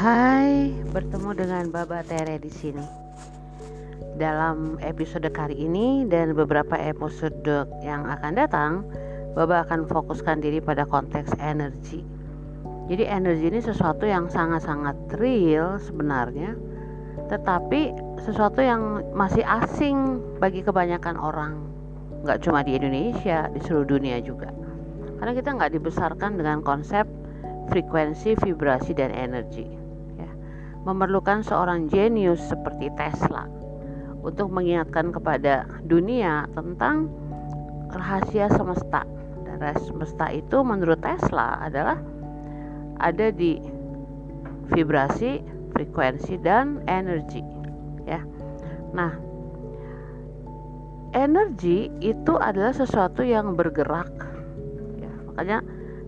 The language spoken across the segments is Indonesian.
Hai, bertemu dengan Baba Tere di sini. Dalam episode kali ini dan beberapa episode yang akan datang, Baba akan fokuskan diri pada konteks energi. Jadi energi ini sesuatu yang sangat-sangat real sebenarnya, tetapi sesuatu yang masih asing bagi kebanyakan orang. Nggak cuma di Indonesia, di seluruh dunia juga. Karena kita nggak dibesarkan dengan konsep frekuensi, vibrasi, dan energi. Memerlukan seorang jenius seperti Tesla untuk mengingatkan kepada dunia tentang rahasia semesta. Dan rahasia semesta itu menurut Tesla adalah ada di vibrasi, frekuensi, dan energi. Ya. Nah, energi itu adalah sesuatu yang bergerak. Ya, makanya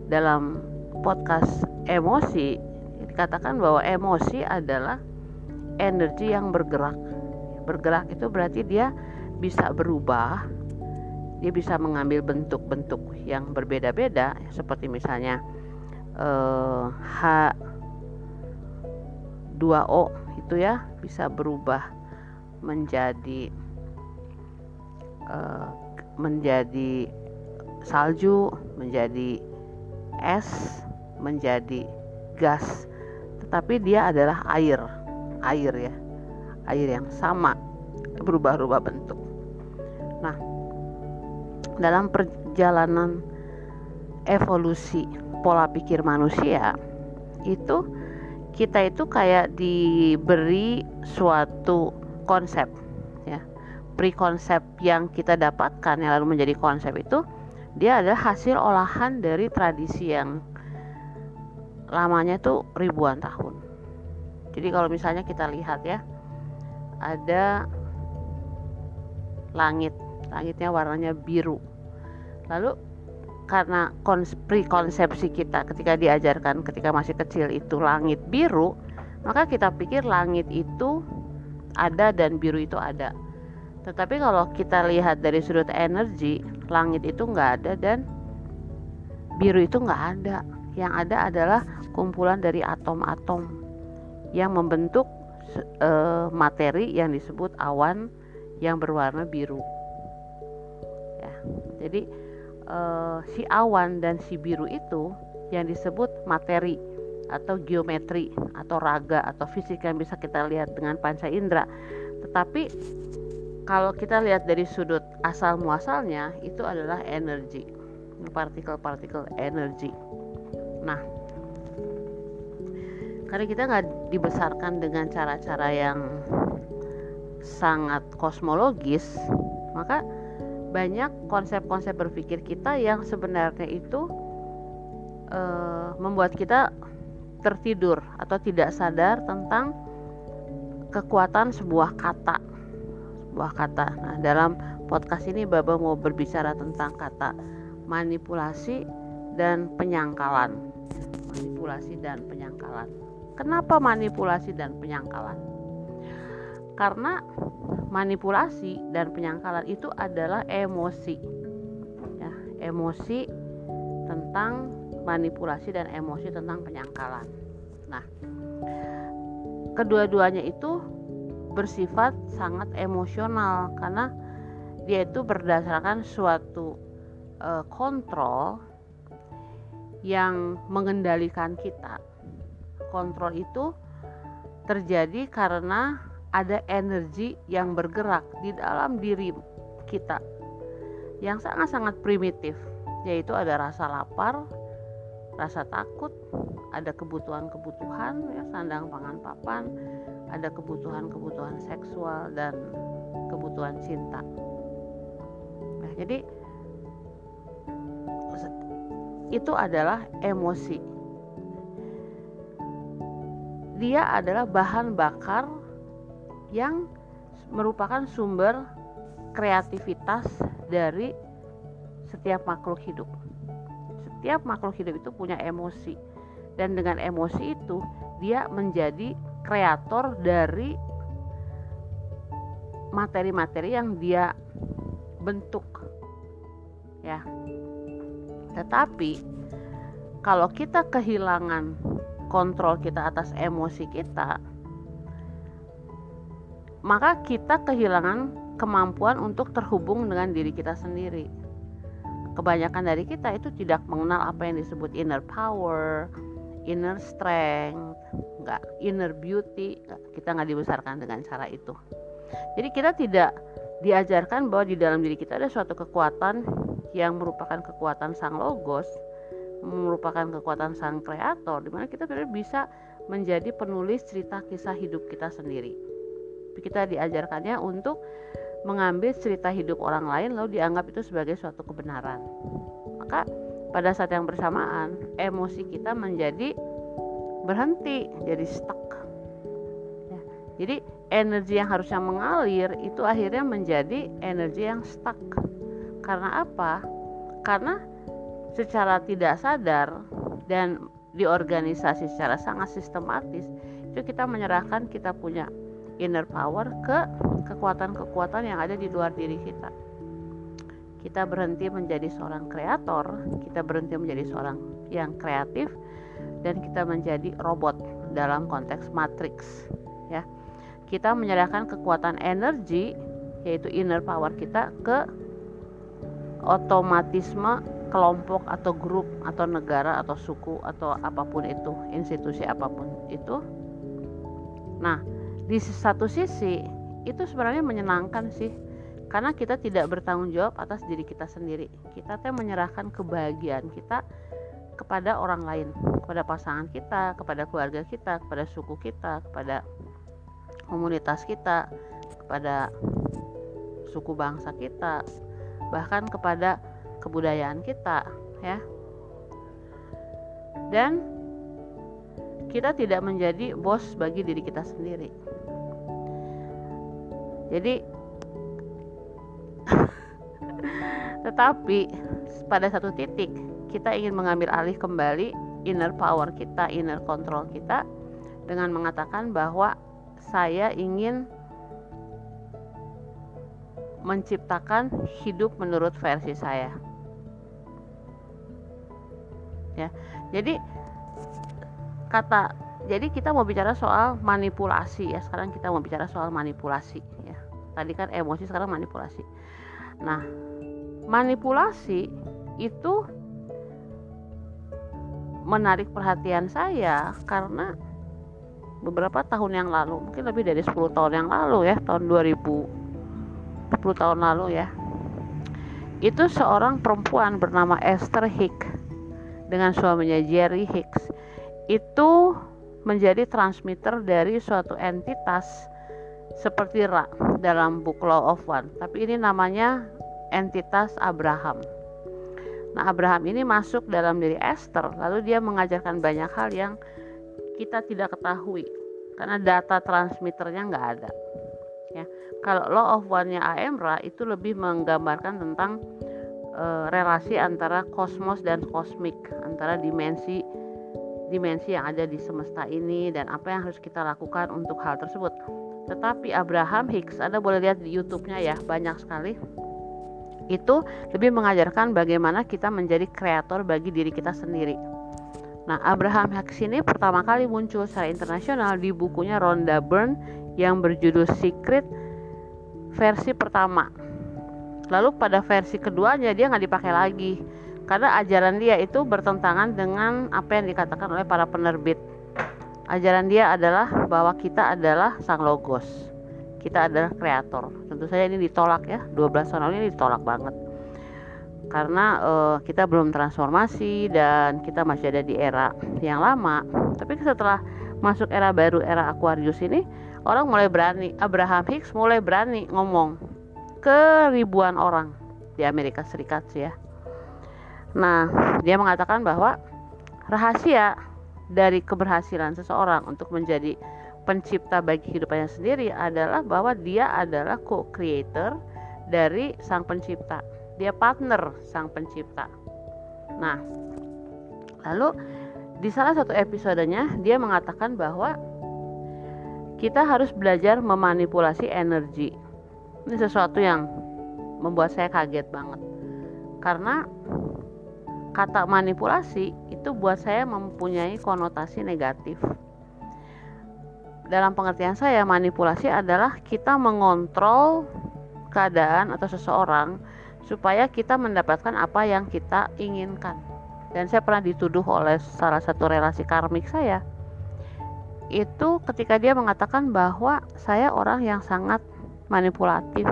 dalam podcast emosi dikatakan bahwa emosi adalah energi yang bergerak. Bergerak itu berarti dia bisa berubah, dia bisa mengambil bentuk-bentuk yang berbeda-beda, seperti misalnya eh, H2O itu ya bisa berubah menjadi eh, menjadi salju, menjadi es, menjadi gas tetapi dia adalah air air ya air yang sama berubah-ubah bentuk. Nah dalam perjalanan evolusi pola pikir manusia itu kita itu kayak diberi suatu konsep ya. Pre-konsep yang kita dapatkan yang lalu menjadi konsep itu dia adalah hasil olahan dari tradisi yang lamanya itu ribuan tahun. Jadi kalau misalnya kita lihat ya, ada langit, langitnya warnanya biru. Lalu karena konsepsi kita ketika diajarkan ketika masih kecil itu langit biru, maka kita pikir langit itu ada dan biru itu ada. Tetapi kalau kita lihat dari sudut energi, langit itu nggak ada dan biru itu nggak ada yang ada adalah kumpulan dari atom-atom yang membentuk e, materi yang disebut awan yang berwarna biru. Ya, jadi e, si awan dan si biru itu yang disebut materi atau geometri atau raga atau fisik yang bisa kita lihat dengan panca indera. Tetapi kalau kita lihat dari sudut asal muasalnya itu adalah energi, partikel-partikel energi. Nah, karena kita nggak dibesarkan dengan cara-cara yang sangat kosmologis, maka banyak konsep-konsep berpikir kita yang sebenarnya itu e, membuat kita tertidur atau tidak sadar tentang kekuatan sebuah kata, sebuah kata. Nah, dalam podcast ini Baba mau berbicara tentang kata manipulasi dan penyangkalan. Manipulasi dan penyangkalan. Kenapa manipulasi dan penyangkalan? Karena manipulasi dan penyangkalan itu adalah emosi. Ya, emosi tentang manipulasi dan emosi tentang penyangkalan. Nah, kedua-duanya itu bersifat sangat emosional karena dia itu berdasarkan suatu uh, kontrol yang mengendalikan kita. Kontrol itu terjadi karena ada energi yang bergerak di dalam diri kita yang sangat-sangat primitif, yaitu ada rasa lapar, rasa takut, ada kebutuhan-kebutuhan ya sandang pangan papan, ada kebutuhan-kebutuhan seksual dan kebutuhan cinta. Nah, jadi itu adalah emosi. Dia adalah bahan bakar yang merupakan sumber kreativitas dari setiap makhluk hidup. Setiap makhluk hidup itu punya emosi, dan dengan emosi itu dia menjadi kreator dari materi-materi yang dia bentuk. Ya, tetapi kalau kita kehilangan kontrol kita atas emosi kita, maka kita kehilangan kemampuan untuk terhubung dengan diri kita sendiri. Kebanyakan dari kita itu tidak mengenal apa yang disebut inner power, inner strength, nggak inner beauty, kita nggak dibesarkan dengan cara itu. Jadi kita tidak diajarkan bahwa di dalam diri kita ada suatu kekuatan yang merupakan kekuatan sang logos, merupakan kekuatan sang kreator, di mana kita benar bisa menjadi penulis cerita kisah hidup kita sendiri. Kita diajarkannya untuk mengambil cerita hidup orang lain lalu dianggap itu sebagai suatu kebenaran. Maka pada saat yang bersamaan emosi kita menjadi berhenti, jadi stuck. Ya. Jadi energi yang harusnya mengalir itu akhirnya menjadi energi yang stuck. Karena apa? Karena secara tidak sadar dan di organisasi secara sangat sistematis itu kita menyerahkan kita punya inner power ke kekuatan-kekuatan yang ada di luar diri kita. Kita berhenti menjadi seorang kreator, kita berhenti menjadi seorang yang kreatif dan kita menjadi robot dalam konteks matrix ya kita menyerahkan kekuatan energi yaitu inner power kita ke otomatisme kelompok atau grup atau negara atau suku atau apa pun itu institusi apa pun itu. Nah di satu sisi itu sebenarnya menyenangkan sih karena kita tidak bertanggung jawab atas diri kita sendiri. Kita teh menyerahkan kebahagiaan kita kepada orang lain kepada pasangan kita kepada keluarga kita kepada suku kita kepada komunitas kita, kepada suku bangsa kita, bahkan kepada kebudayaan kita, ya. Dan kita tidak menjadi bos bagi diri kita sendiri. Jadi tetapi pada satu titik kita ingin mengambil alih kembali inner power kita, inner control kita dengan mengatakan bahwa saya ingin menciptakan hidup menurut versi saya. Ya. Jadi kata jadi kita mau bicara soal manipulasi ya. Sekarang kita mau bicara soal manipulasi ya. Tadi kan emosi sekarang manipulasi. Nah, manipulasi itu menarik perhatian saya karena beberapa tahun yang lalu mungkin lebih dari 10 tahun yang lalu ya tahun 2000 10 tahun lalu ya itu seorang perempuan bernama Esther Hicks dengan suaminya Jerry Hicks itu menjadi transmitter dari suatu entitas seperti Ra dalam Book Law of One. Tapi ini namanya entitas Abraham. Nah Abraham ini masuk dalam diri Esther lalu dia mengajarkan banyak hal yang kita tidak ketahui karena data transmitternya nggak ada. Ya kalau law of one-nya Aemra itu lebih menggambarkan tentang e, relasi antara kosmos dan kosmik antara dimensi dimensi yang ada di semesta ini dan apa yang harus kita lakukan untuk hal tersebut. Tetapi Abraham Hicks Anda boleh lihat di YouTube-nya ya banyak sekali. Itu lebih mengajarkan bagaimana kita menjadi kreator bagi diri kita sendiri. Nah, Abraham Hicks ini pertama kali muncul secara internasional di bukunya Rhonda Byrne yang berjudul Secret versi pertama. Lalu pada versi keduanya dia nggak dipakai lagi karena ajaran dia itu bertentangan dengan apa yang dikatakan oleh para penerbit. Ajaran dia adalah bahwa kita adalah sang logos. Kita adalah kreator. Tentu saja ini ditolak ya. 12 tahun ini ditolak banget karena uh, kita belum transformasi dan kita masih ada di era yang lama. Tapi setelah masuk era baru era Aquarius ini, orang mulai berani, Abraham Hicks mulai berani ngomong ke ribuan orang di Amerika Serikat ya. Nah, dia mengatakan bahwa rahasia dari keberhasilan seseorang untuk menjadi pencipta bagi kehidupannya sendiri adalah bahwa dia adalah co-creator dari sang pencipta dia partner sang pencipta. Nah, lalu di salah satu episodenya dia mengatakan bahwa kita harus belajar memanipulasi energi. Ini sesuatu yang membuat saya kaget banget. Karena kata manipulasi itu buat saya mempunyai konotasi negatif. Dalam pengertian saya, manipulasi adalah kita mengontrol keadaan atau seseorang supaya kita mendapatkan apa yang kita inginkan. Dan saya pernah dituduh oleh salah satu relasi karmik saya. Itu ketika dia mengatakan bahwa saya orang yang sangat manipulatif.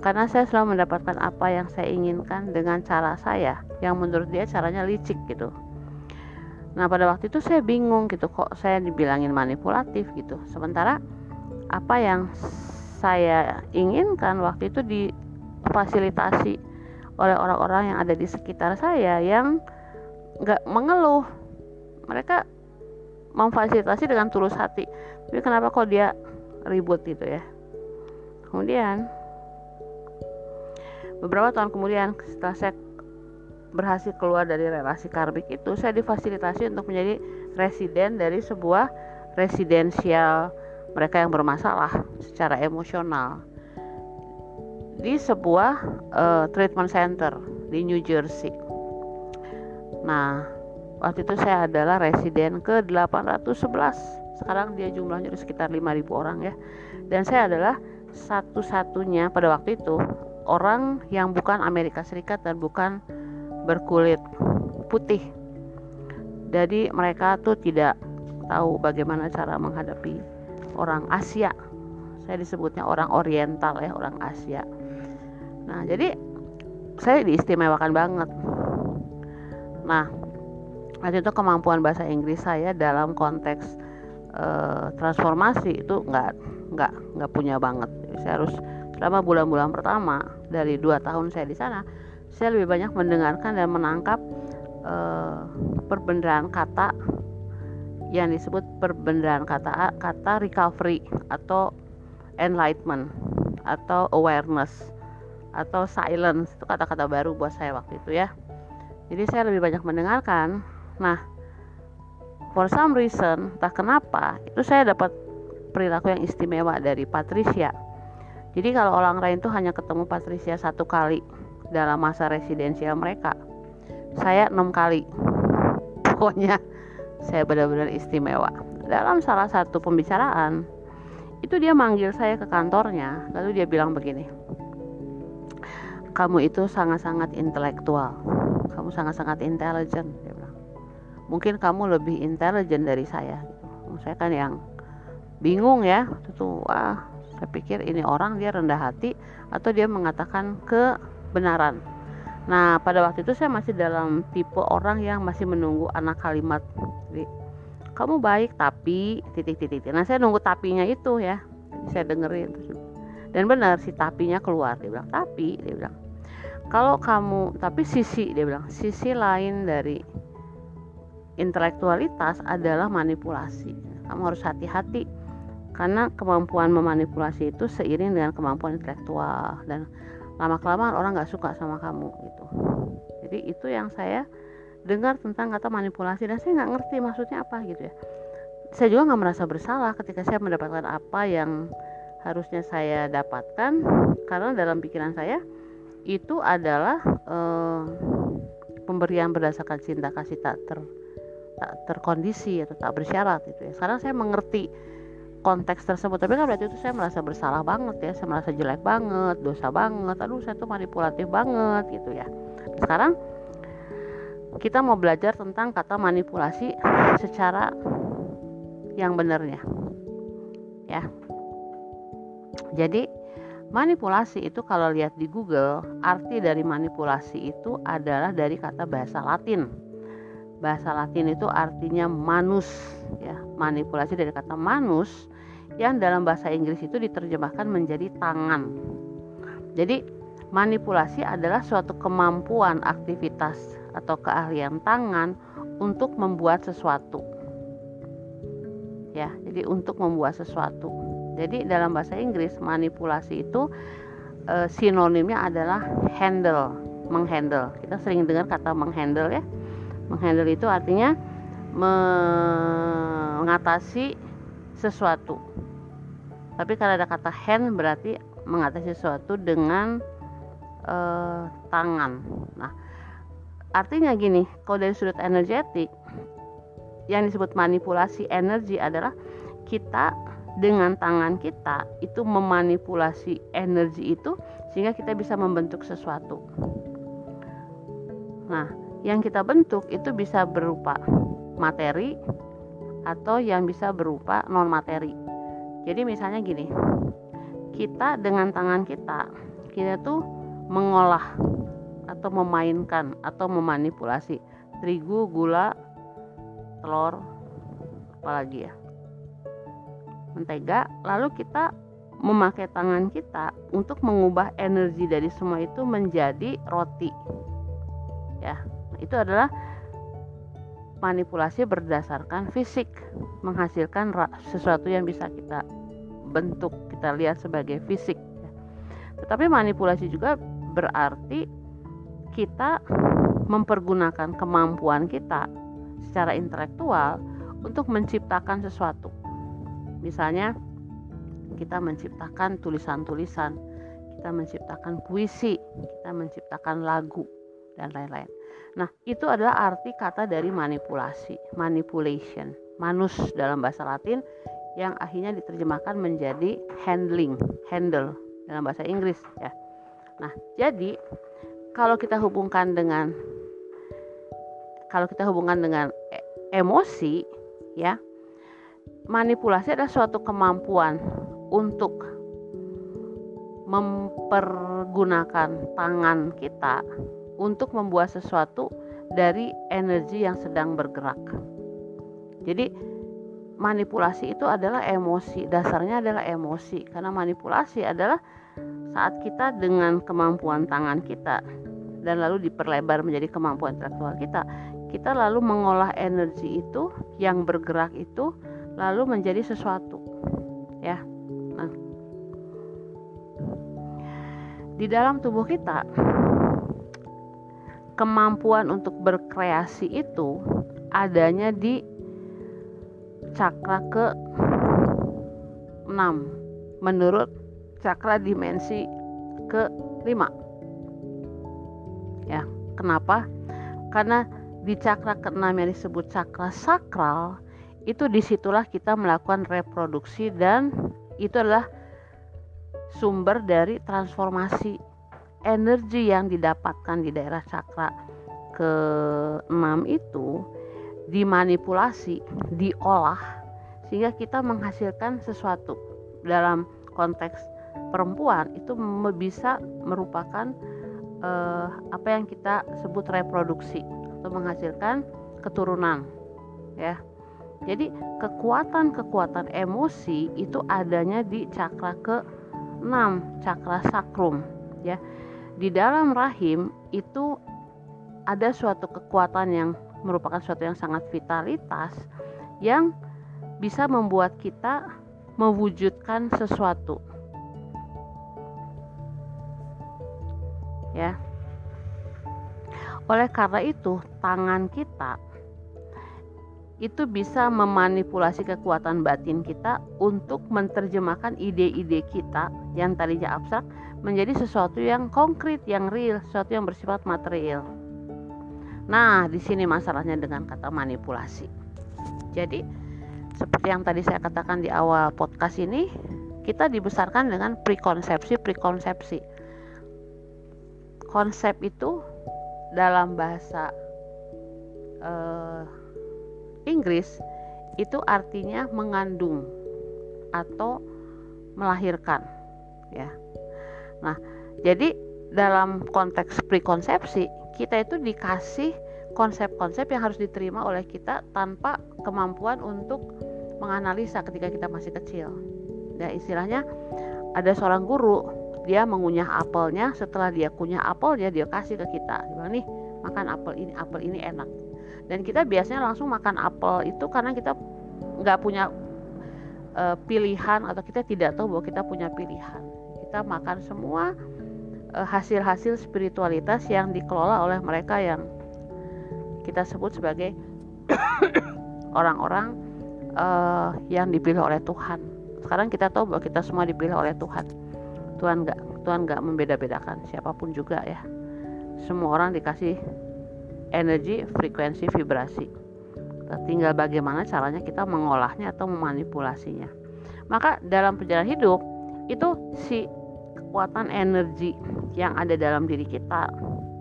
Karena saya selalu mendapatkan apa yang saya inginkan dengan cara saya yang menurut dia caranya licik gitu. Nah pada waktu itu saya bingung gitu. Kok saya dibilangin manipulatif gitu. Sementara apa yang saya inginkan waktu itu difasilitasi oleh orang-orang yang ada di sekitar saya yang nggak mengeluh. Mereka memfasilitasi dengan tulus hati. Tapi kenapa kok dia ribut gitu ya kemudian beberapa tahun kemudian setelah saya berhasil keluar dari relasi karbik itu saya difasilitasi untuk menjadi residen dari sebuah residensial mereka yang bermasalah secara emosional di sebuah uh, treatment center di New Jersey. Nah, waktu itu saya adalah residen ke 811. Sekarang dia jumlahnya sekitar 5000 orang ya. Dan saya adalah satu-satunya pada waktu itu orang yang bukan Amerika Serikat dan bukan berkulit putih. Jadi mereka tuh tidak tahu bagaimana cara menghadapi orang Asia. Saya disebutnya orang Oriental ya, orang Asia. Nah, jadi saya diistimewakan banget. Nah, waktu itu kemampuan bahasa Inggris saya dalam konteks uh, transformasi itu nggak nggak nggak punya banget. Saya harus selama bulan-bulan pertama dari dua tahun saya di sana saya lebih banyak mendengarkan dan menangkap uh, perbendaharaan kata yang disebut perbendaharaan kata kata recovery atau enlightenment atau awareness atau silence. Itu kata-kata baru buat saya waktu itu ya. Jadi saya lebih banyak mendengarkan. Nah for some reason tak kenapa itu saya dapat perilaku yang istimewa dari Patricia jadi kalau orang lain tuh hanya ketemu Patricia satu kali dalam masa residensial mereka saya enam kali. Pokoknya saya benar-benar istimewa. Dalam salah satu pembicaraan itu dia manggil saya ke kantornya lalu dia bilang begini kamu itu sangat-sangat intelektual. Kamu sangat-sangat intelijen dia bilang. Mungkin kamu lebih intelijen dari saya. Saya kan yang bingung ya itu wah saya pikir ini orang dia rendah hati atau dia mengatakan ke kebenaran. Nah, pada waktu itu saya masih dalam tipe orang yang masih menunggu anak kalimat. Jadi, kamu baik tapi titik-titik. Nah, saya nunggu tapinya itu ya. Jadi saya dengerin dan benar si tapinya keluar. Dia bilang, "Tapi," dia bilang. Kalau kamu, tapi sisi dia bilang, sisi lain dari intelektualitas adalah manipulasi. Kamu harus hati-hati karena kemampuan memanipulasi itu seiring dengan kemampuan intelektual. Dan lama kelamaan orang nggak suka sama kamu gitu. Jadi itu yang saya dengar tentang kata manipulasi. Dan saya nggak ngerti maksudnya apa gitu ya. Saya juga nggak merasa bersalah ketika saya mendapatkan apa yang harusnya saya dapatkan. Karena dalam pikiran saya itu adalah eh, pemberian berdasarkan cinta kasih tak ter tak terkondisi atau tak bersyarat gitu ya. Sekarang saya mengerti konteks tersebut. Tapi kan berarti itu saya merasa bersalah banget ya. Saya merasa jelek banget dosa banget. Aduh saya tuh manipulatif banget gitu ya. Sekarang kita mau belajar tentang kata manipulasi secara yang benarnya ya. Jadi manipulasi itu kalau lihat di Google arti dari manipulasi itu adalah dari kata bahasa Latin. Bahasa Latin itu artinya manus ya. Manipulasi dari kata manus yang dalam bahasa Inggris itu diterjemahkan menjadi tangan. Jadi, manipulasi adalah suatu kemampuan aktivitas atau keahlian tangan untuk membuat sesuatu. Ya, jadi untuk membuat sesuatu. Jadi dalam bahasa Inggris manipulasi itu e, sinonimnya adalah handle, menghandle. Kita sering dengar kata menghandle ya. Menghandle itu artinya mengatasi sesuatu tapi kalau ada kata hand berarti mengatasi sesuatu dengan uh, tangan nah artinya gini kalau dari sudut energetik yang disebut manipulasi energi adalah kita dengan tangan kita itu memanipulasi energi itu sehingga kita bisa membentuk sesuatu. Nah, yang kita bentuk itu bisa berupa materi atau yang bisa berupa non materi. Jadi misalnya gini, kita dengan tangan kita, kita tuh mengolah atau memainkan atau memanipulasi terigu, gula, telur, apalagi ya mentega lalu kita memakai tangan kita untuk mengubah energi dari semua itu menjadi roti. Ya itu adalah manipulasi berdasarkan fisik menghasilkan sesuatu yang bisa kita bentuk kita lihat sebagai fisik tetapi manipulasi juga berarti kita mempergunakan kemampuan kita secara intelektual untuk menciptakan sesuatu Misalnya kita menciptakan tulisan-tulisan, kita menciptakan puisi, kita menciptakan lagu dan lain-lain. Nah, itu adalah arti kata dari manipulasi, manipulation, manus dalam bahasa Latin yang akhirnya diterjemahkan menjadi handling, handle dalam bahasa Inggris ya. Nah, jadi kalau kita hubungkan dengan kalau kita hubungkan dengan e emosi ya, manipulasi adalah suatu kemampuan untuk mempergunakan tangan kita untuk membuat sesuatu dari energi yang sedang bergerak. Jadi manipulasi itu adalah emosi, dasarnya adalah emosi. Karena manipulasi adalah saat kita dengan kemampuan tangan kita dan lalu diperlebar menjadi kemampuan intelektual kita, kita lalu mengolah energi itu yang bergerak itu lalu menjadi sesuatu. Ya. Nah. Di dalam tubuh kita kemampuan untuk berkreasi itu adanya di cakra ke 6 menurut cakra dimensi ke 5 ya kenapa? Karena di cakra ke-6 yang disebut cakra sakral itu di situlah kita melakukan reproduksi dan itu adalah sumber dari transformasi energi yang didapatkan di daerah cakra ke-6 itu dimanipulasi, diolah sehingga kita menghasilkan sesuatu dalam konteks perempuan itu bisa merupakan eh, apa yang kita sebut reproduksi atau menghasilkan keturunan ya jadi kekuatan-kekuatan emosi itu adanya di cakra ke-6, cakra sakrum ya. Di dalam rahim itu ada suatu kekuatan yang merupakan suatu yang sangat vitalitas yang bisa membuat kita mewujudkan sesuatu. Ya. Oleh karena itu, tangan kita itu bisa memanipulasi kekuatan batin kita untuk menerjemahkan ide-ide kita yang tadinya abstrak menjadi sesuatu yang konkret, yang real, sesuatu yang bersifat material. Nah, di sini masalahnya dengan kata manipulasi. Jadi, seperti yang tadi saya katakan di awal podcast ini, kita dibesarkan dengan prekonsepsi-prekonsepsi. Konsep itu dalam bahasa uh, Inggris itu artinya mengandung atau melahirkan ya. Nah, jadi dalam konteks prekonsepsi kita itu dikasih konsep-konsep yang harus diterima oleh kita tanpa kemampuan untuk menganalisa ketika kita masih kecil. Ya istilahnya ada seorang guru dia mengunyah apelnya setelah dia kunyah apelnya dia kasih ke kita. Bilang nih makan apel ini apel ini enak dan kita biasanya langsung makan apel itu karena kita nggak punya uh, pilihan atau kita tidak tahu bahwa kita punya pilihan kita makan semua hasil-hasil spiritualitas yang dikelola oleh mereka yang kita sebut sebagai orang-orang uh, yang dipilih oleh Tuhan sekarang kita tahu bahwa kita semua dipilih oleh Tuhan Tuhan nggak Tuhan nggak membeda-bedakan siapa pun juga ya semua orang dikasih energi, frekuensi, vibrasi. Tinggal bagaimana caranya kita mengolahnya atau memanipulasinya. Maka dalam perjalanan hidup itu si kekuatan energi yang ada dalam diri kita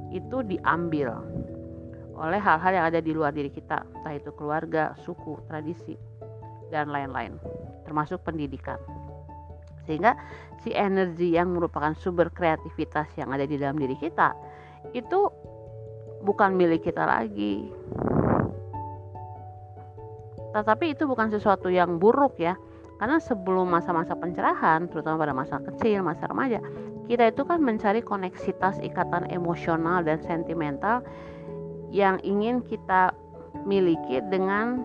itu diambil oleh hal-hal yang ada di luar diri kita, entah itu keluarga, suku, tradisi, dan lain-lain, termasuk pendidikan. Sehingga si energi yang merupakan sumber kreativitas yang ada di dalam diri kita itu bukan milik kita lagi. Tetapi itu bukan sesuatu yang buruk ya. Karena sebelum masa-masa pencerahan, terutama pada masa kecil, masa remaja, kita itu kan mencari koneksitas ikatan emosional dan sentimental yang ingin kita miliki dengan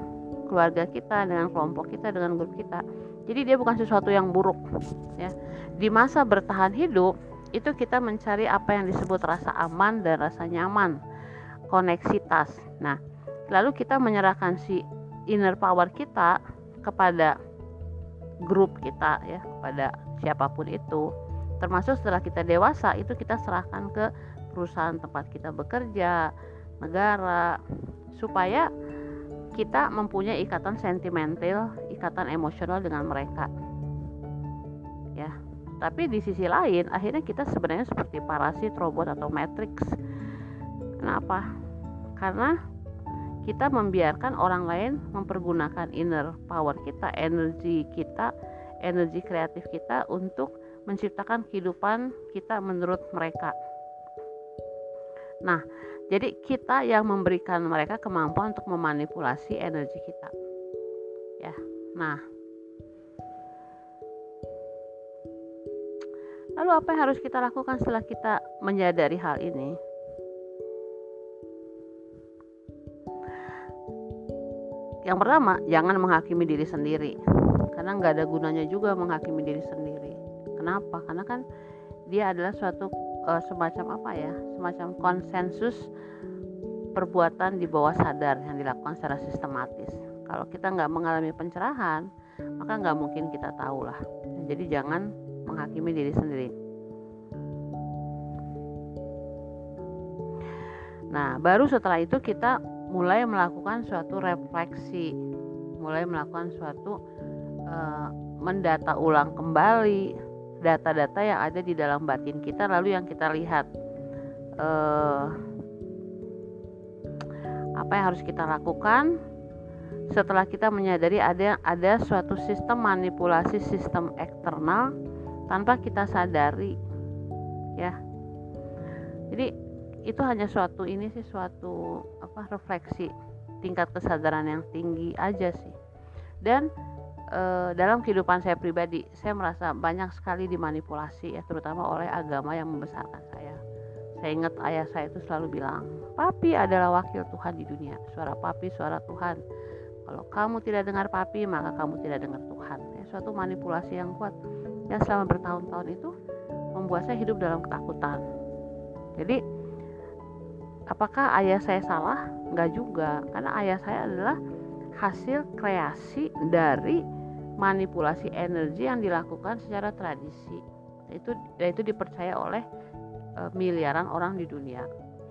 keluarga kita, dengan kelompok kita, dengan grup kita. Jadi dia bukan sesuatu yang buruk ya. Di masa bertahan hidup itu kita mencari apa yang disebut rasa aman dan rasa nyaman, koneksitas. Nah, lalu kita menyerahkan si inner power kita kepada grup kita ya, kepada siapa pun itu. Termasuk setelah kita dewasa itu kita serahkan ke perusahaan tempat kita bekerja, negara supaya kita mempunyai ikatan sentimental, ikatan emosional dengan mereka. Ya. Tapi di sisi lain, akhirnya kita sebenarnya seperti parasit, robot atau matrix. Kenapa? Karena kita membiarkan orang lain mempergunakan inner power kita, energi kita, energi kreatif kita untuk menciptakan kehidupan kita menurut mereka. Nah, jadi kita yang memberikan mereka kemampuan untuk memanipulasi energi kita. Ya. Nah. Lalu apa yang harus kita lakukan setelah kita menyadari hal ini? Yang pertama, jangan menghakimi diri sendiri. Karena nggak ada gunanya juga menghakimi diri sendiri. Kenapa? Karena kan dia adalah suatu uh, semacam apa ya semacam konsensus perbuatan di bawah sadar yang dilakukan secara sistematis kalau kita nggak mengalami pencerahan maka nggak mungkin kita tahu lah jadi jangan menghakimi diri sendiri nah baru setelah itu kita mulai melakukan suatu refleksi mulai melakukan suatu uh, mendata ulang kembali data-data yang ada di dalam batin kita lalu yang kita lihat. Uh, apa yang harus kita lakukan setelah kita menyadari ada ada suatu sistem manipulasi sistem eksternal tanpa kita sadari ya. Jadi itu hanya suatu ini sih suatu apa refleksi tingkat kesadaran yang tinggi aja sih. Dan uh, dalam kehidupan saya pribadi saya merasa banyak sekali dimanipulasi ya terutama oleh agama yang membesarkan saya. Saya ingat ayah saya itu selalu bilang papi adalah wakil Tuhan di dunia. Suara papi suara Tuhan. Kalau kamu tidak dengar papi maka kamu tidak dengar Tuhan. Ya, suatu manipulasi yang kuat. Yang selama bertahun-tahun itu membuat saya hidup dalam ketakutan. Jadi apakah ayah saya salah? Enggak juga karena ayah saya adalah hasil kreasi dari manipulasi energi yang dilakukan secara tradisi. Itu itu dipercaya oleh e, miliaran orang di dunia.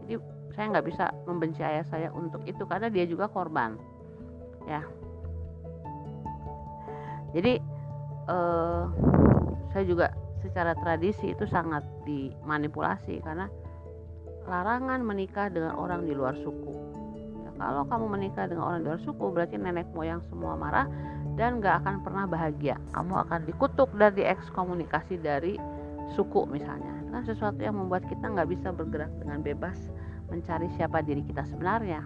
Jadi saya nggak bisa membenci ayah saya untuk itu karena dia juga korban. Ya. Jadi e, saya juga secara tradisi itu sangat dimanipulasi karena larangan menikah dengan orang di luar suku. Ya, kalau kamu menikah dengan orang di luar suku berarti nenek moyang semua marah dan gak akan pernah bahagia. Kamu akan dikutuk dan diekskomunikasi dari suku misalnya. Kan sesuatu yang membuat kita nggak bisa bergerak dengan bebas mencari siapa diri kita sebenarnya.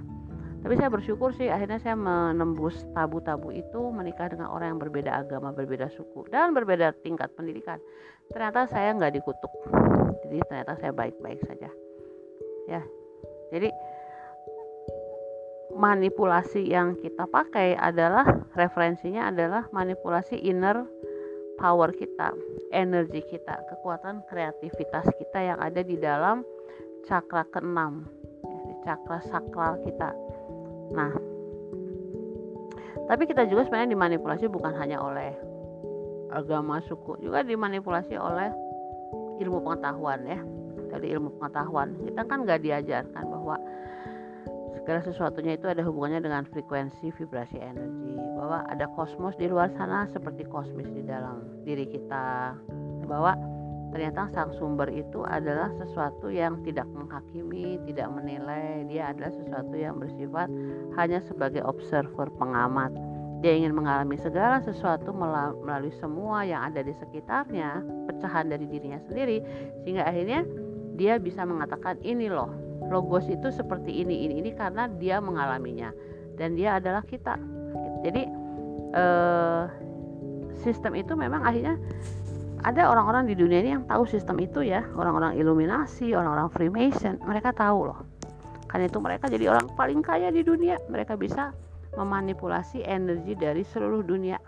Tapi saya bersyukur sih akhirnya saya menembus tabu-tabu itu menikah dengan orang yang berbeda agama berbeda suku dan berbeda tingkat pendidikan. Ternyata saya nggak dikutuk. Jadi ternyata saya baik-baik saja ya jadi manipulasi yang kita pakai adalah referensinya adalah manipulasi inner power kita, energi kita, kekuatan kreativitas kita yang ada di dalam cakra keenam, ya, di cakra sakral kita. Nah, tapi kita juga sebenarnya dimanipulasi bukan hanya oleh agama suku, juga dimanipulasi oleh ilmu pengetahuan ya. Dari ilmu pengetahuan. Kita kan nggak diajarkan bahwa segala sesuatunya itu ada hubungannya dengan frekuensi vibrasi energi. Bahwa ada kosmos di luar sana seperti kosmis di dalam diri kita. Bahwa ternyata sang sumber itu adalah sesuatu yang tidak menghakimi, tidak menilai, dia adalah sesuatu yang bersifat hanya sebagai observer pengamat. Dia ingin mengalami segala sesuatu melalui semua yang ada di sekitarnya, pecahan dari dirinya sendiri, sehingga akhirnya dia bisa mengatakan ini loh, logos itu seperti ini, ini, ini karena dia mengalaminya dan dia adalah kita. Jadi eh, sistem itu memang akhirnya ada orang-orang di dunia ini yang tahu sistem itu ya, orang-orang Illuminasi, orang-orang Freemason, mereka tahu loh. Karena itu mereka jadi orang paling kaya di dunia, mereka bisa memanipulasi energi dari seluruh dunia.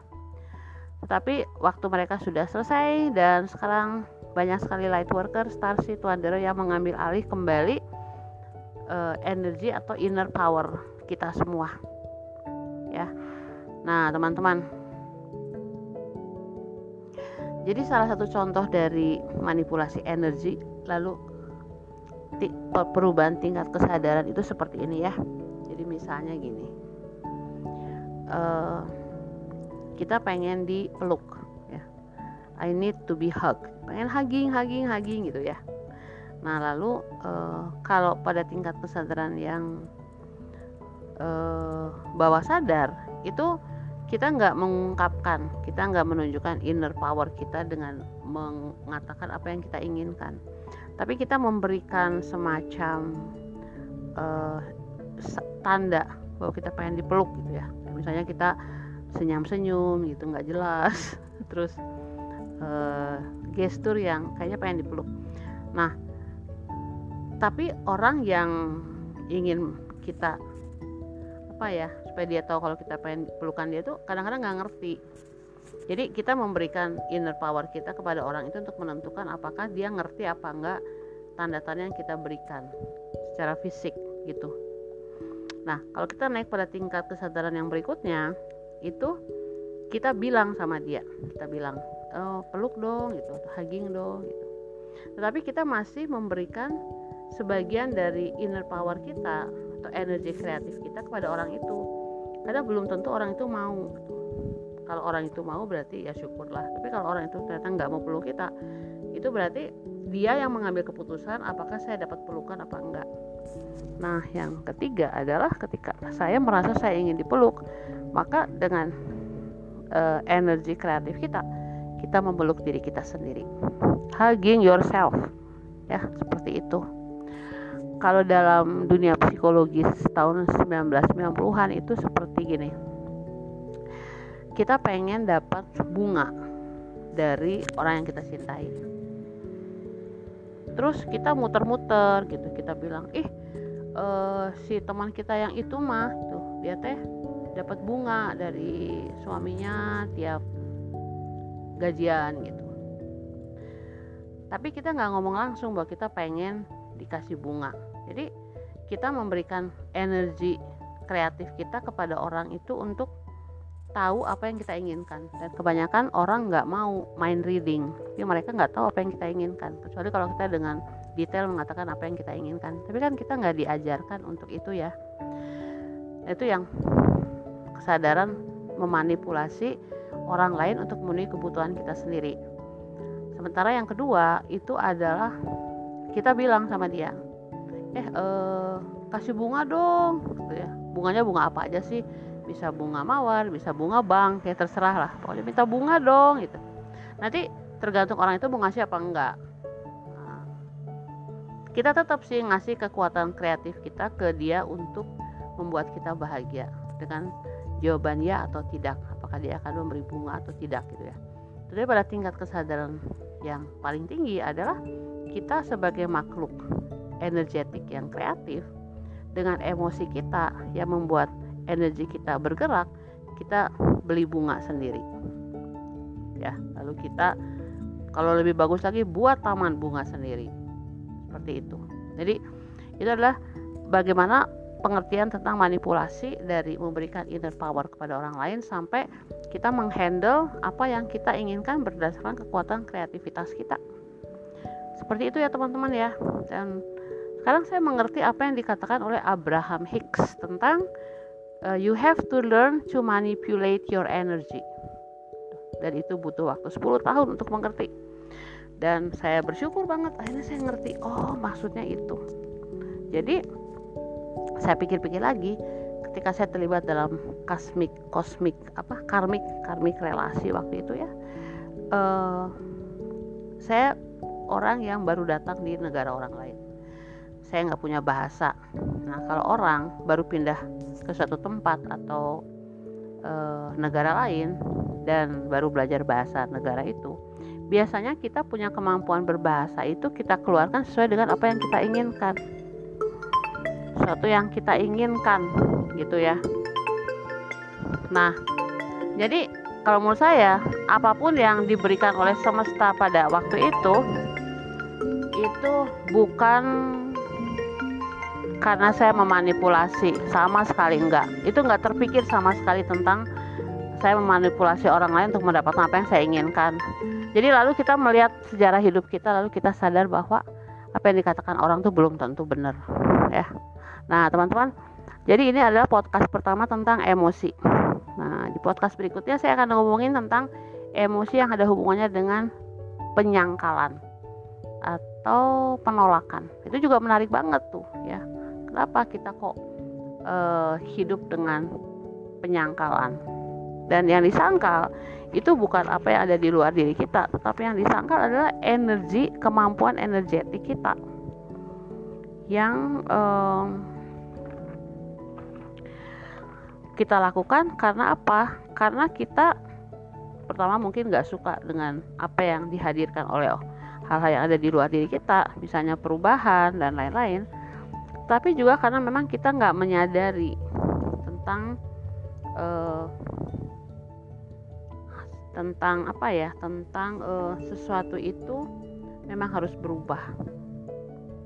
Tetapi waktu mereka sudah selesai dan sekarang banyak sekali light worker, starseed, wanderer yang mengambil alih kembali uh, energi atau inner power kita semua. Ya. Nah, teman-teman. Jadi salah satu contoh dari manipulasi energi lalu perubahan tingkat kesadaran itu seperti ini ya. Jadi misalnya gini uh, kita pengen dipeluk ya I need to be hugged pengen hugging hugging hugging gitu ya. Nah lalu uh, kalau pada tingkat kesadaran yang uh, bawah sadar itu kita nggak mengungkapkan kita nggak menunjukkan inner power kita dengan mengatakan apa yang kita inginkan. Tapi kita memberikan semacam uh, tanda bahwa kita pengen dipeluk gitu ya. Misalnya kita senyum-senyum gitu nggak jelas terus uh, gestur yang kayaknya pengen dipeluk. Nah tapi orang yang ingin kita apa ya supaya dia tahu kalau kita pengen pelukan dia tuh kadang-kadang nggak ngerti. Jadi kita memberikan inner power kita kepada orang itu untuk menentukan apakah dia ngerti apa enggak tanda-tanda yang kita berikan secara fisik gitu. Nah, kalau kita naik pada tingkat kesadaran yang berikutnya, itu kita bilang sama dia, kita bilang, oh, peluk dong, gitu, atau hugging dong, gitu. Tetapi kita masih memberikan sebagian dari inner power kita atau energi kreatif kita kepada orang itu, karena belum tentu orang itu mau. Gitu. Kalau orang itu mau berarti ya syukurlah. Tapi kalau orang itu ternyata nggak mau peluk kita, itu berarti dia yang mengambil keputusan apakah saya dapat pelukan apa enggak Nah, yang ketiga adalah ketika saya merasa saya ingin dipeluk, maka dengan uh, energi kreatif kita, kita memeluk diri kita sendiri. Hugging yourself. Ya, seperti itu. Kalau dalam dunia psikologis tahun 1990-an itu seperti gini. Kita pengen dapat bunga dari orang yang kita cintai. Terus kita muter-muter gitu, kita bilang, "Ih, uh, si teman kita yang itu mah tuh dia teh dapat bunga dari suaminya tiap gajian gitu. Tapi kita nggak ngomong langsung bahwa kita pengen dikasih bunga. Jadi kita memberikan energi kreatif kita kepada orang itu untuk tahu apa yang kita inginkan. Dan kebanyakan orang nggak mau main reading. Jadi mereka nggak tahu apa yang kita inginkan. Kecuali kalau kita dengan detail mengatakan apa yang kita inginkan. Tapi kan kita nggak diajarkan untuk itu ya. Itu yang kesadaran memanipulasi orang lain untuk memenuhi kebutuhan kita sendiri. Sementara yang kedua itu adalah kita bilang sama dia eh, eh kasih bunga dong gitu ya. Bunganya bunga apa aja sih? Bisa bunga mawar bisa bunga bank kayak terserah lah. Pokoknya minta bunga dong gitu. Nanti tergantung orang itu mau ngasih apa enggak. Kita tetap sih ngasih kekuatan kreatif kita ke dia untuk membuat kita bahagia dengan jawaban ya atau tidak apakah dia akan memberi bunga atau tidak gitu ya. Jadi pada tingkat kesadaran yang paling tinggi adalah kita sebagai makhluk energetik yang kreatif dengan emosi kita yang membuat energi kita bergerak kita beli bunga sendiri. Ya lalu kita kalau lebih bagus lagi buat taman bunga sendiri. Seperti itu. Jadi itu adalah bagaimana pengertian tentang manipulasi dari memberikan inner power kepada orang lain sampai kita menghandle apa yang kita inginkan berdasarkan kekuatan kreativitas kita. Seperti itu ya teman-teman ya. Dan sekarang saya mengerti apa yang dikatakan oleh Abraham Hicks tentang uh, you have to learn to manipulate your energy. Dan itu butuh waktu 10 tahun untuk mengerti. Dan saya bersyukur banget akhirnya saya ngerti. Oh maksudnya itu. Jadi saya pikir-pikir lagi ketika saya terlibat dalam kosmik kosmik apa karmik karmik relasi waktu itu ya uh, saya orang yang baru datang di negara orang lain. Saya nggak punya bahasa. Nah kalau orang baru pindah ke suatu tempat atau uh, negara lain dan baru belajar bahasa negara itu biasanya kita punya kemampuan berbahasa itu kita keluarkan sesuai dengan apa yang kita inginkan sesuatu yang kita inginkan gitu ya. Nah jadi kalau menurut saya apa pun yang diberikan oleh semesta pada waktu itu itu bukan karena saya memanipulasi sama sekali enggak. Itu enggak terpikir sama sekali tentang saya memanipulasi orang lain untuk mendapatkan apa yang saya inginkan. Jadi lalu kita melihat sejarah hidup kita lalu kita sadar bahwa apa yang dikatakan orang tuh belum tentu benar ya Nah, teman-teman, jadi ini adalah podcast pertama tentang emosi. Nah, di podcast berikutnya saya akan ngomongin tentang emosi yang ada hubungannya dengan penyangkalan atau penolakan. Itu juga menarik banget tuh, ya. Kenapa kita kok uh, hidup dengan penyangkalan? Dan yang disangkal itu bukan apa yang ada di luar diri kita, tetapi yang disangkal adalah energi, kemampuan energetik kita yang um, kita lakukan karena apa? Karena kita pertama mungkin nggak suka dengan apa yang dihadirkan oleh hal-hal yang ada di luar diri kita, misalnya perubahan dan lain-lain. Tapi juga karena memang kita nggak menyadari tentang uh, tentang apa ya, tentang uh, sesuatu itu memang harus berubah,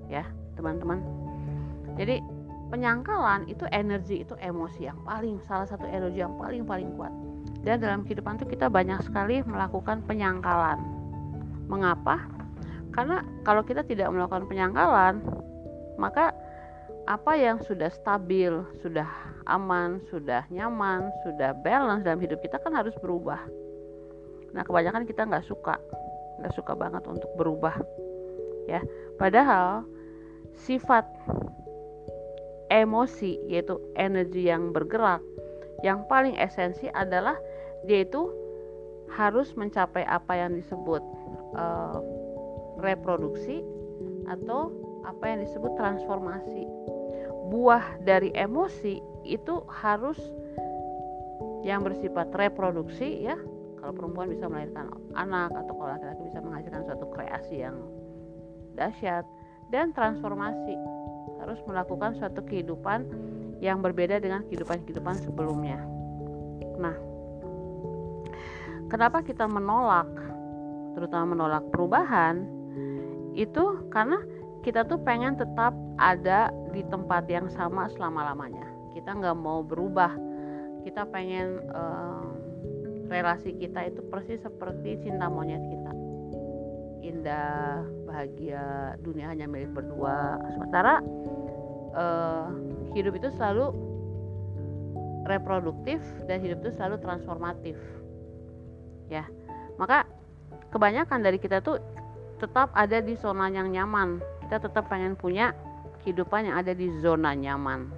ya teman-teman. Jadi penyangkalan itu energi itu emosi yang paling salah satu energi yang paling paling kuat. Dan dalam kehidupan itu kita banyak sekali melakukan penyangkalan. Mengapa? Karena kalau kita tidak melakukan penyangkalan maka apa yang sudah stabil sudah aman sudah nyaman sudah balance dalam hidup kita kan harus berubah. Nah kebanyakan kita nggak suka nggak suka banget untuk berubah ya. Padahal sifat emosi yaitu energi yang bergerak yang paling esensi adalah dia itu harus mencapai apa yang disebut uh, reproduksi atau apa yang disebut transformasi. Buah dari emosi itu harus yang bersifat reproduksi ya. Kalau perempuan bisa melahirkan anak atau kalau laki-laki bisa menghasilkan suatu kreasi yang dahsyat dan transformasi harus melakukan suatu kehidupan yang berbeda dengan kehidupan-kehidupan sebelumnya. Nah, kenapa kita menolak, terutama menolak perubahan, itu karena kita tuh pengen tetap ada di tempat yang sama selama-lamanya. Kita nggak mau berubah. Kita pengen um, relasi kita itu persis seperti cinta monyet kita. Indah, bahagia, dunia hanya milik berdua. Sementara uh, hidup itu selalu reproduktif dan hidup itu selalu transformatif. Ya maka kebanyakan dari kita tuh tetap ada di zona yang nyaman. Kita tetap pengen punya kehidupan yang ada di zona nyaman.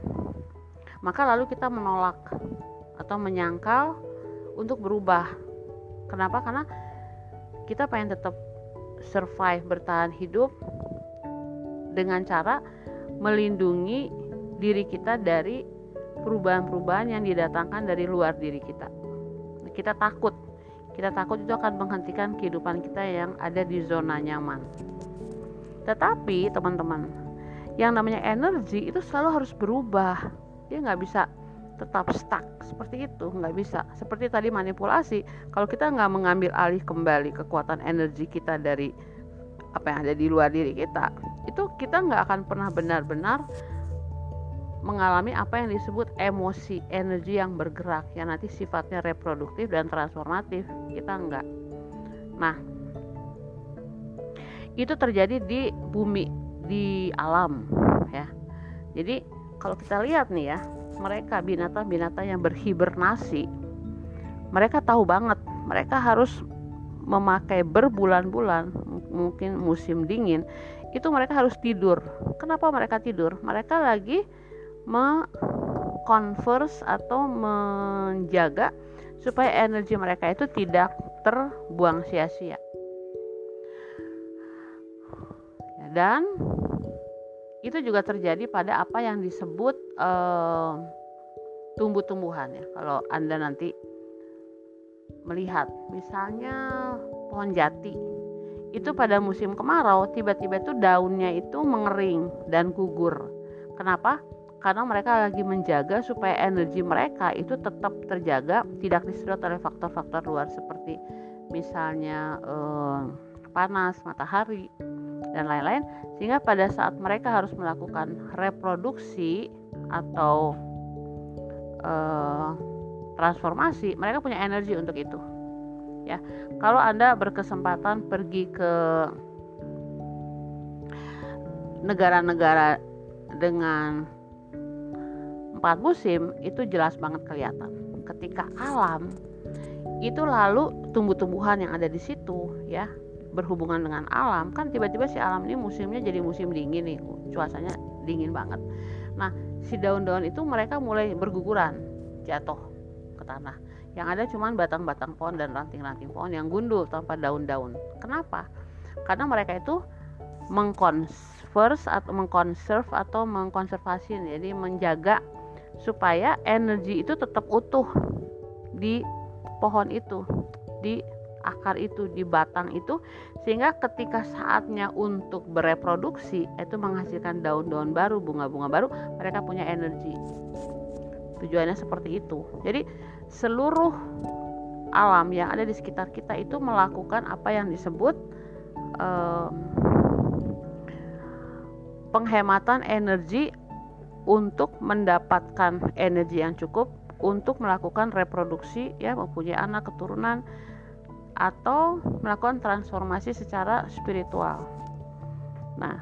Maka lalu kita menolak atau menyangkal untuk berubah. Kenapa? Karena kita pengen tetap survive bertahan hidup dengan cara melindungi diri kita dari perubahan-perubahan yang didatangkan dari luar diri kita. Kita takut, kita takut itu akan menghentikan kehidupan kita yang ada di zona nyaman. Tetapi teman-teman, yang namanya energi itu selalu harus berubah. Dia nggak bisa tetap stuck seperti itu, nggak bisa. Seperti tadi manipulasi, kalau kita nggak mengambil alih kembali kekuatan energi kita dari apa yang ada di luar diri kita, itu kita nggak akan pernah benar-benar mengalami apa yang disebut emosi energi yang bergerak yang nanti sifatnya reproduktif dan transformatif. Kita enggak nah itu terjadi di bumi di alam jadi kalau kita lihat nih ya mereka binatang-binatang yang berhibernasi mereka tahu banget. Mereka harus memakai berbulan-bulan mungkin musim dingin itu mereka harus tidur. Kenapa mereka tidur? Mereka lagi mengkonverse atau menjaga supaya energi mereka itu tidak terbuang sia-sia. Dan itu juga terjadi pada apa yang disebut uh, tumbuh-tumbuhan ya. Kalau anda nanti melihat misalnya pohon jati itu pada musim kemarau tiba-tiba itu daunnya itu mengering dan gugur. Kenapa? Karena mereka lagi menjaga supaya energi mereka itu tetap terjaga tidak disedot oleh faktor-faktor luar seperti misalnya eh, panas matahari dan lain-lain sehingga pada saat mereka harus melakukan reproduksi atau uh, transformasi mereka punya energi untuk itu ya kalau anda berkesempatan pergi ke negara-negara dengan empat musim itu jelas banget kelihatan. Ketika alam itu lalu tumbuh-tumbuhan yang ada di situ ya berhubungan dengan alam. Kan tiba-tiba si alam ini musimnya jadi musim dingin nih cuacanya dingin banget. Nah si daun-daun itu mereka mulai berguguran jatuh ke tanah yang ada cuma batang-batang pohon dan ranting-ranting pohon yang gundul tanpa daun-daun. Kenapa? Karena mereka itu mengkonverse atau mengkonserv atau mengkonservasi jadi menjaga supaya energi itu tetap utuh di pohon itu di akar itu di batang itu sehingga ketika saatnya untuk bereproduksi itu menghasilkan daun-daun baru bunga-bunga baru mereka punya energi. Tujuannya seperti itu. Jadi seluruh alam yang ada di sekitar kita itu melakukan apa yang disebut eh, penghematan energi untuk mendapatkan energi yang cukup untuk melakukan reproduksi ya mempunyai anak keturunan atau melakukan transformasi secara spiritual. Nah,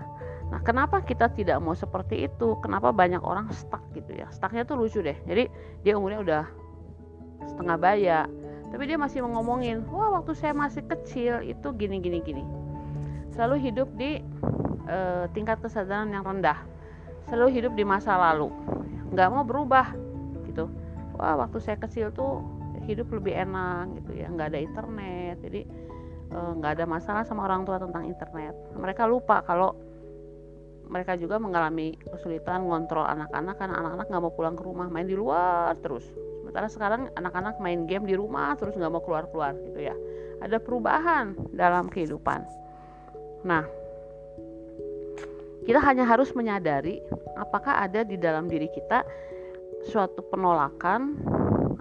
nah kenapa kita tidak mau seperti itu? Kenapa banyak orang stuck gitu ya? Stucknya tuh lucu deh. Jadi dia umurnya udah setengah baya, tapi dia masih ngomongin, wah waktu saya masih kecil itu gini gini gini. Selalu hidup di e, tingkat kesadaran yang rendah, selalu hidup di masa lalu, nggak mau berubah gitu. Wah waktu saya kecil tuh hidup lebih enak gitu ya. Nggak ada internet. Jadi eh, nggak ada masalah sama orang tua tentang internet. Mereka lupa kalau mereka juga mengalami kesulitan ngontrol anak-anak karena anak-anak nggak mau pulang ke rumah main di luar terus sementara sekarang anak-anak main game di rumah terus nggak mau keluar-keluar gitu ya. Ada perubahan dalam kehidupan. Nah kita hanya harus menyadari apakah ada di dalam diri kita suatu penolakan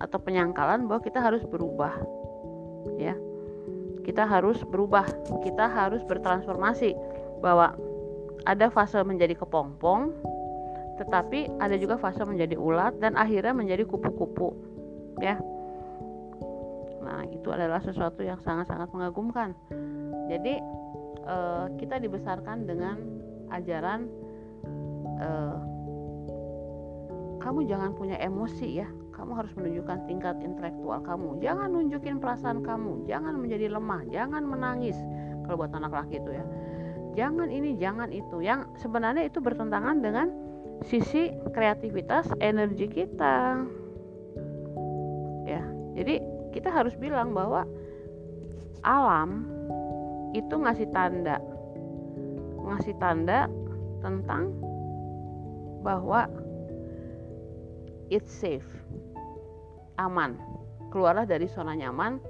atau penyangkalan bahwa kita harus berubah ya. Kita harus berubah kita harus bertransformasi bahwa ada fase menjadi kepompong tetapi ada juga fase menjadi ulat dan akhirnya menjadi kupu-kupu ya. Nah itu adalah sesuatu yang sangat-sangat mengagumkan. Jadi eh, kita dibesarkan dengan ajaran eh, kamu jangan punya emosi ya. Kamu harus menunjukkan tingkat intelektual kamu. Jangan nunjukin perasaan kamu. Jangan menjadi lemah. Jangan menangis. Kalau buat anak laki itu ya. Jangan ini jangan itu. Yang sebenarnya itu bertentangan dengan sisi kreativitas energi kita. Ya jadi kita harus bilang bahwa alam itu ngasih tanda. Ngasih tanda tentang bahwa it's safe aman. Keluarlah dari zona nyaman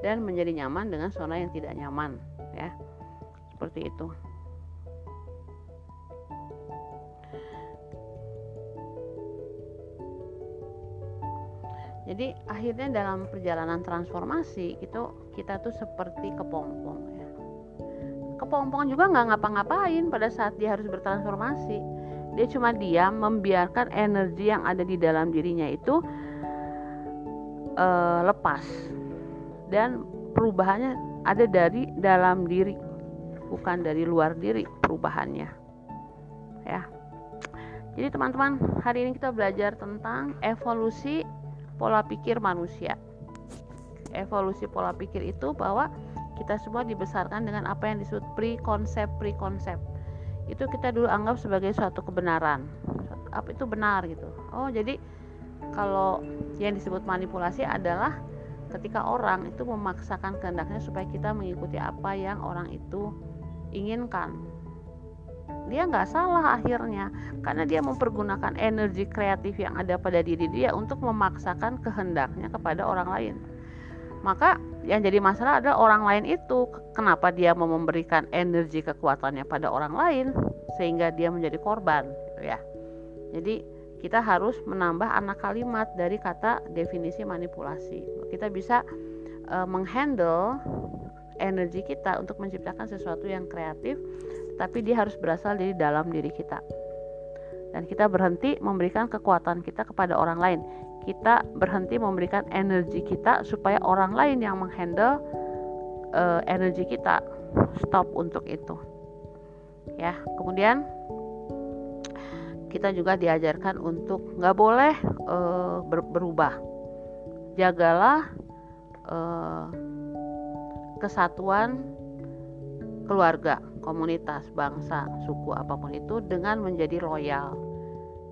dan menjadi nyaman dengan zona yang tidak nyaman ya. Seperti itu jadi akhirnya dalam perjalanan transformasi itu kita tuh seperti kepompong ya. Kepompong juga nggak ngapa-ngapain pada saat dia harus bertransformasi. Dia cuma diam membiarkan energi yang ada di dalam dirinya itu uh, lepas. Dan perubahannya ada dari dalam diri bukan dari luar diri perubahannya ya. Jadi teman-teman, hari ini kita belajar tentang evolusi pola pikir manusia. Evolusi pola pikir itu bahwa kita semua dibesarkan dengan apa yang disebut pre-konsep pre-konsep. Itu kita dulu anggap sebagai suatu kebenaran. Apa itu benar gitu. Oh, jadi kalau yang disebut manipulasi adalah ketika orang itu memaksakan kehendaknya supaya kita mengikuti apa yang orang itu inginkan dia nggak salah akhirnya karena dia mempergunakan energi kreatif yang ada pada diri dia untuk memaksakan kehendaknya kepada orang lain. Maka yang jadi masalah adalah orang lain itu kenapa dia mau memberikan energi kekuatannya pada orang lain sehingga dia menjadi korban gitu ya. Jadi kita harus menambah anak kalimat dari kata definisi manipulasi. Kita bisa uh, menghandle energi kita untuk menciptakan sesuatu yang kreatif tapi dia harus berasal dari dalam diri kita. Dan kita berhenti memberikan kekuatan kita kepada orang lain. Kita berhenti memberikan energi kita supaya orang lain yang menghandle uh, energi kita stop untuk itu. Ya kemudian kita juga diajarkan untuk nggak boleh uh, ber berubah. Jagalah uh, kesatuan keluarga komunitas, bangsa, suku apa pun itu dengan menjadi loyal.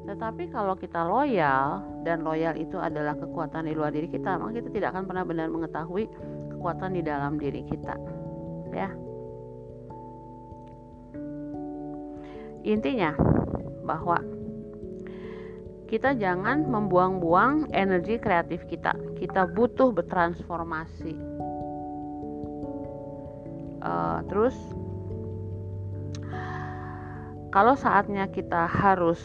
Tetapi kalau kita loyal dan loyal itu adalah kekuatan di luar diri kita, maka kita tidak akan pernah benar mengetahui kekuatan di dalam diri kita. Ya. Intinya bahwa kita jangan membuang-buang energi kreatif kita. Kita butuh bertransformasi. Uh, terus kalau saatnya kita harus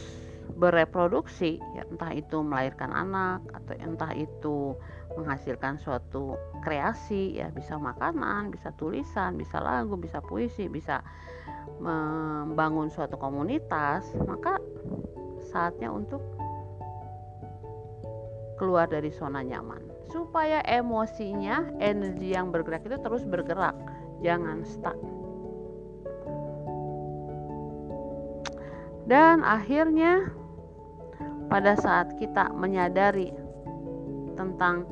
bereproduksi ya entah itu melahirkan anak atau entah itu menghasilkan suatu kreasi ya bisa makanan bisa tulisan bisa lagu bisa puisi bisa membangun suatu komunitas maka saatnya untuk keluar dari zona nyaman supaya emosinya energi yang bergerak itu terus bergerak jangan stuck Dan akhirnya pada saat kita menyadari tentang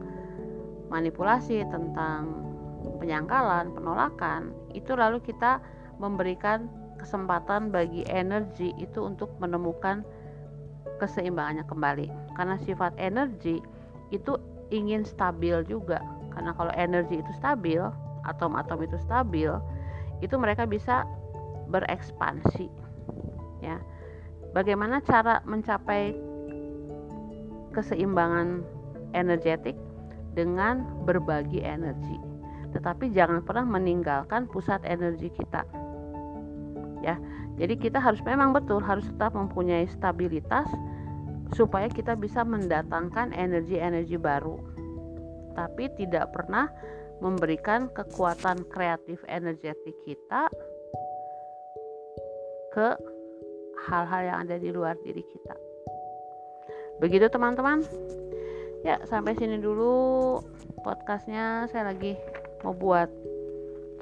manipulasi, tentang penyangkalan, penolakan, itu lalu kita memberikan kesempatan bagi energi itu untuk menemukan keseimbangannya kembali. Karena sifat energi itu ingin stabil juga. Karena kalau energi itu stabil, atom-atom itu stabil, itu mereka bisa berekspansi. Ya Bagaimana cara mencapai keseimbangan energetik dengan berbagi energi. Tetapi jangan pernah meninggalkan pusat energi kita. Ya. Jadi kita harus memang betul harus tetap mempunyai stabilitas supaya kita bisa mendatangkan energi-energi baru. Tapi tidak pernah memberikan kekuatan kreatif energetik kita ke hal-hal yang ada di luar diri kita. Begitu teman-teman. Ya, sampai sini dulu podcastnya. Saya lagi mau buat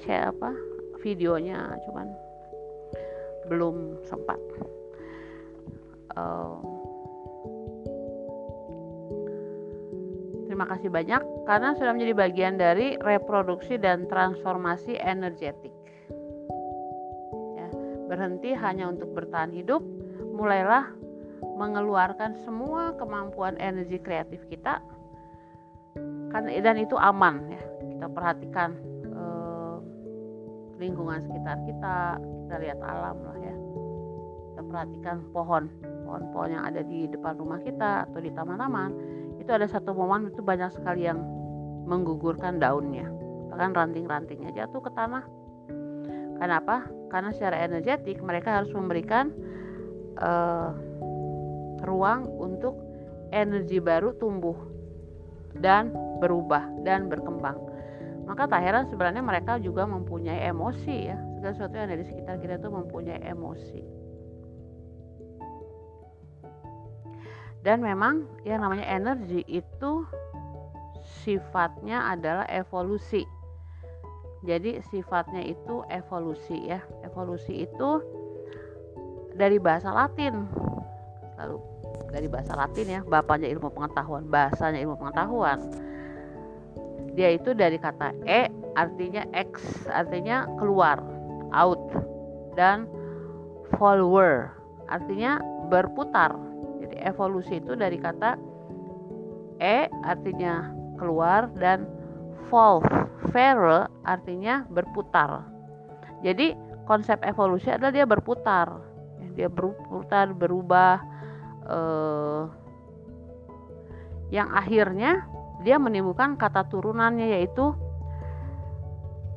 chat apa videonya, cuman belum sempat. Uh, terima kasih banyak karena sudah menjadi bagian dari reproduksi dan transformasi energetik. Berhenti hanya untuk bertahan hidup, mulailah mengeluarkan semua kemampuan energi kreatif kita kan dan itu aman ya. Kita perhatikan eh, lingkungan sekitar kita kita lihat alam lah ya. Kita perhatikan pohon pohon-pohon yang ada di depan rumah kita atau di taman-taman itu ada satu momen itu banyak sekali yang menggugurkan daunnya bahkan ranting-rantingnya jatuh ke tanah Kenapa? Karena secara energetik mereka harus memberikan uh, ruang untuk energi baru tumbuh dan berubah dan berkembang. Maka tak heran sebenarnya mereka juga mempunyai emosi ya. Segala sesuatu yang ada di sekitar kita itu mempunyai emosi. Dan memang yang namanya energi itu sifatnya adalah evolusi jadi sifatnya itu evolusi ya. Evolusi itu dari bahasa Latin. lalu dari bahasa Latin ya bapaknya ilmu pengetahuan bahasanya ilmu pengetahuan dia itu dari kata e artinya x artinya keluar out dan follower artinya berputar evolusi itu dari kata e artinya keluar dan volve artinya berputar. Jadi konsep evolusi adalah dia berputar. Dia berputar berubah eh, yang akhirnya dia menimbulkan kata turunannya yaitu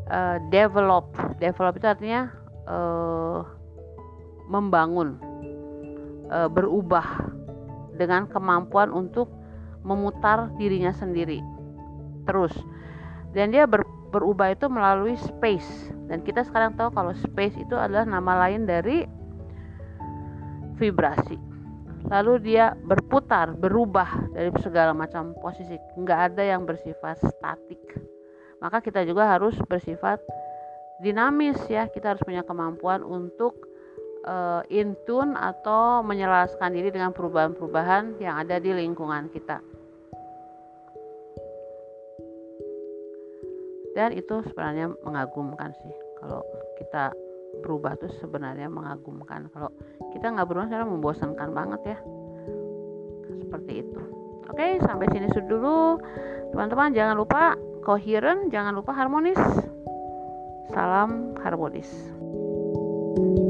eh, develop. Develop itu artinya eh, membangun eh, berubah dengan kemampuan untuk memutar dirinya sendiri. Terus. Dan dia ber, berubah itu melalui space. Dan kita sekarang tahu kalau space itu adalah nama lain dari vibrasi. Lalu dia berputar berubah dari segala macam posisi. Nggak ada yang bersifat statik. Maka kita juga harus bersifat dinamis ya. Kita harus punya kemampuan untuk uh, in tune atau menyelaraskan diri dengan perubahan-perubahan yang ada di lingkungan kita. Dan itu sebenarnya mengagumkan sih. Kalau kita berubah tuh sebenarnya mengagumkan. Kalau kita nggak berubah sebenarnya membosankan banget ya. Seperti itu. Oke sampai sini dulu. Teman-teman jangan lupa coherent jangan lupa harmonis. Salam harmonis. thank you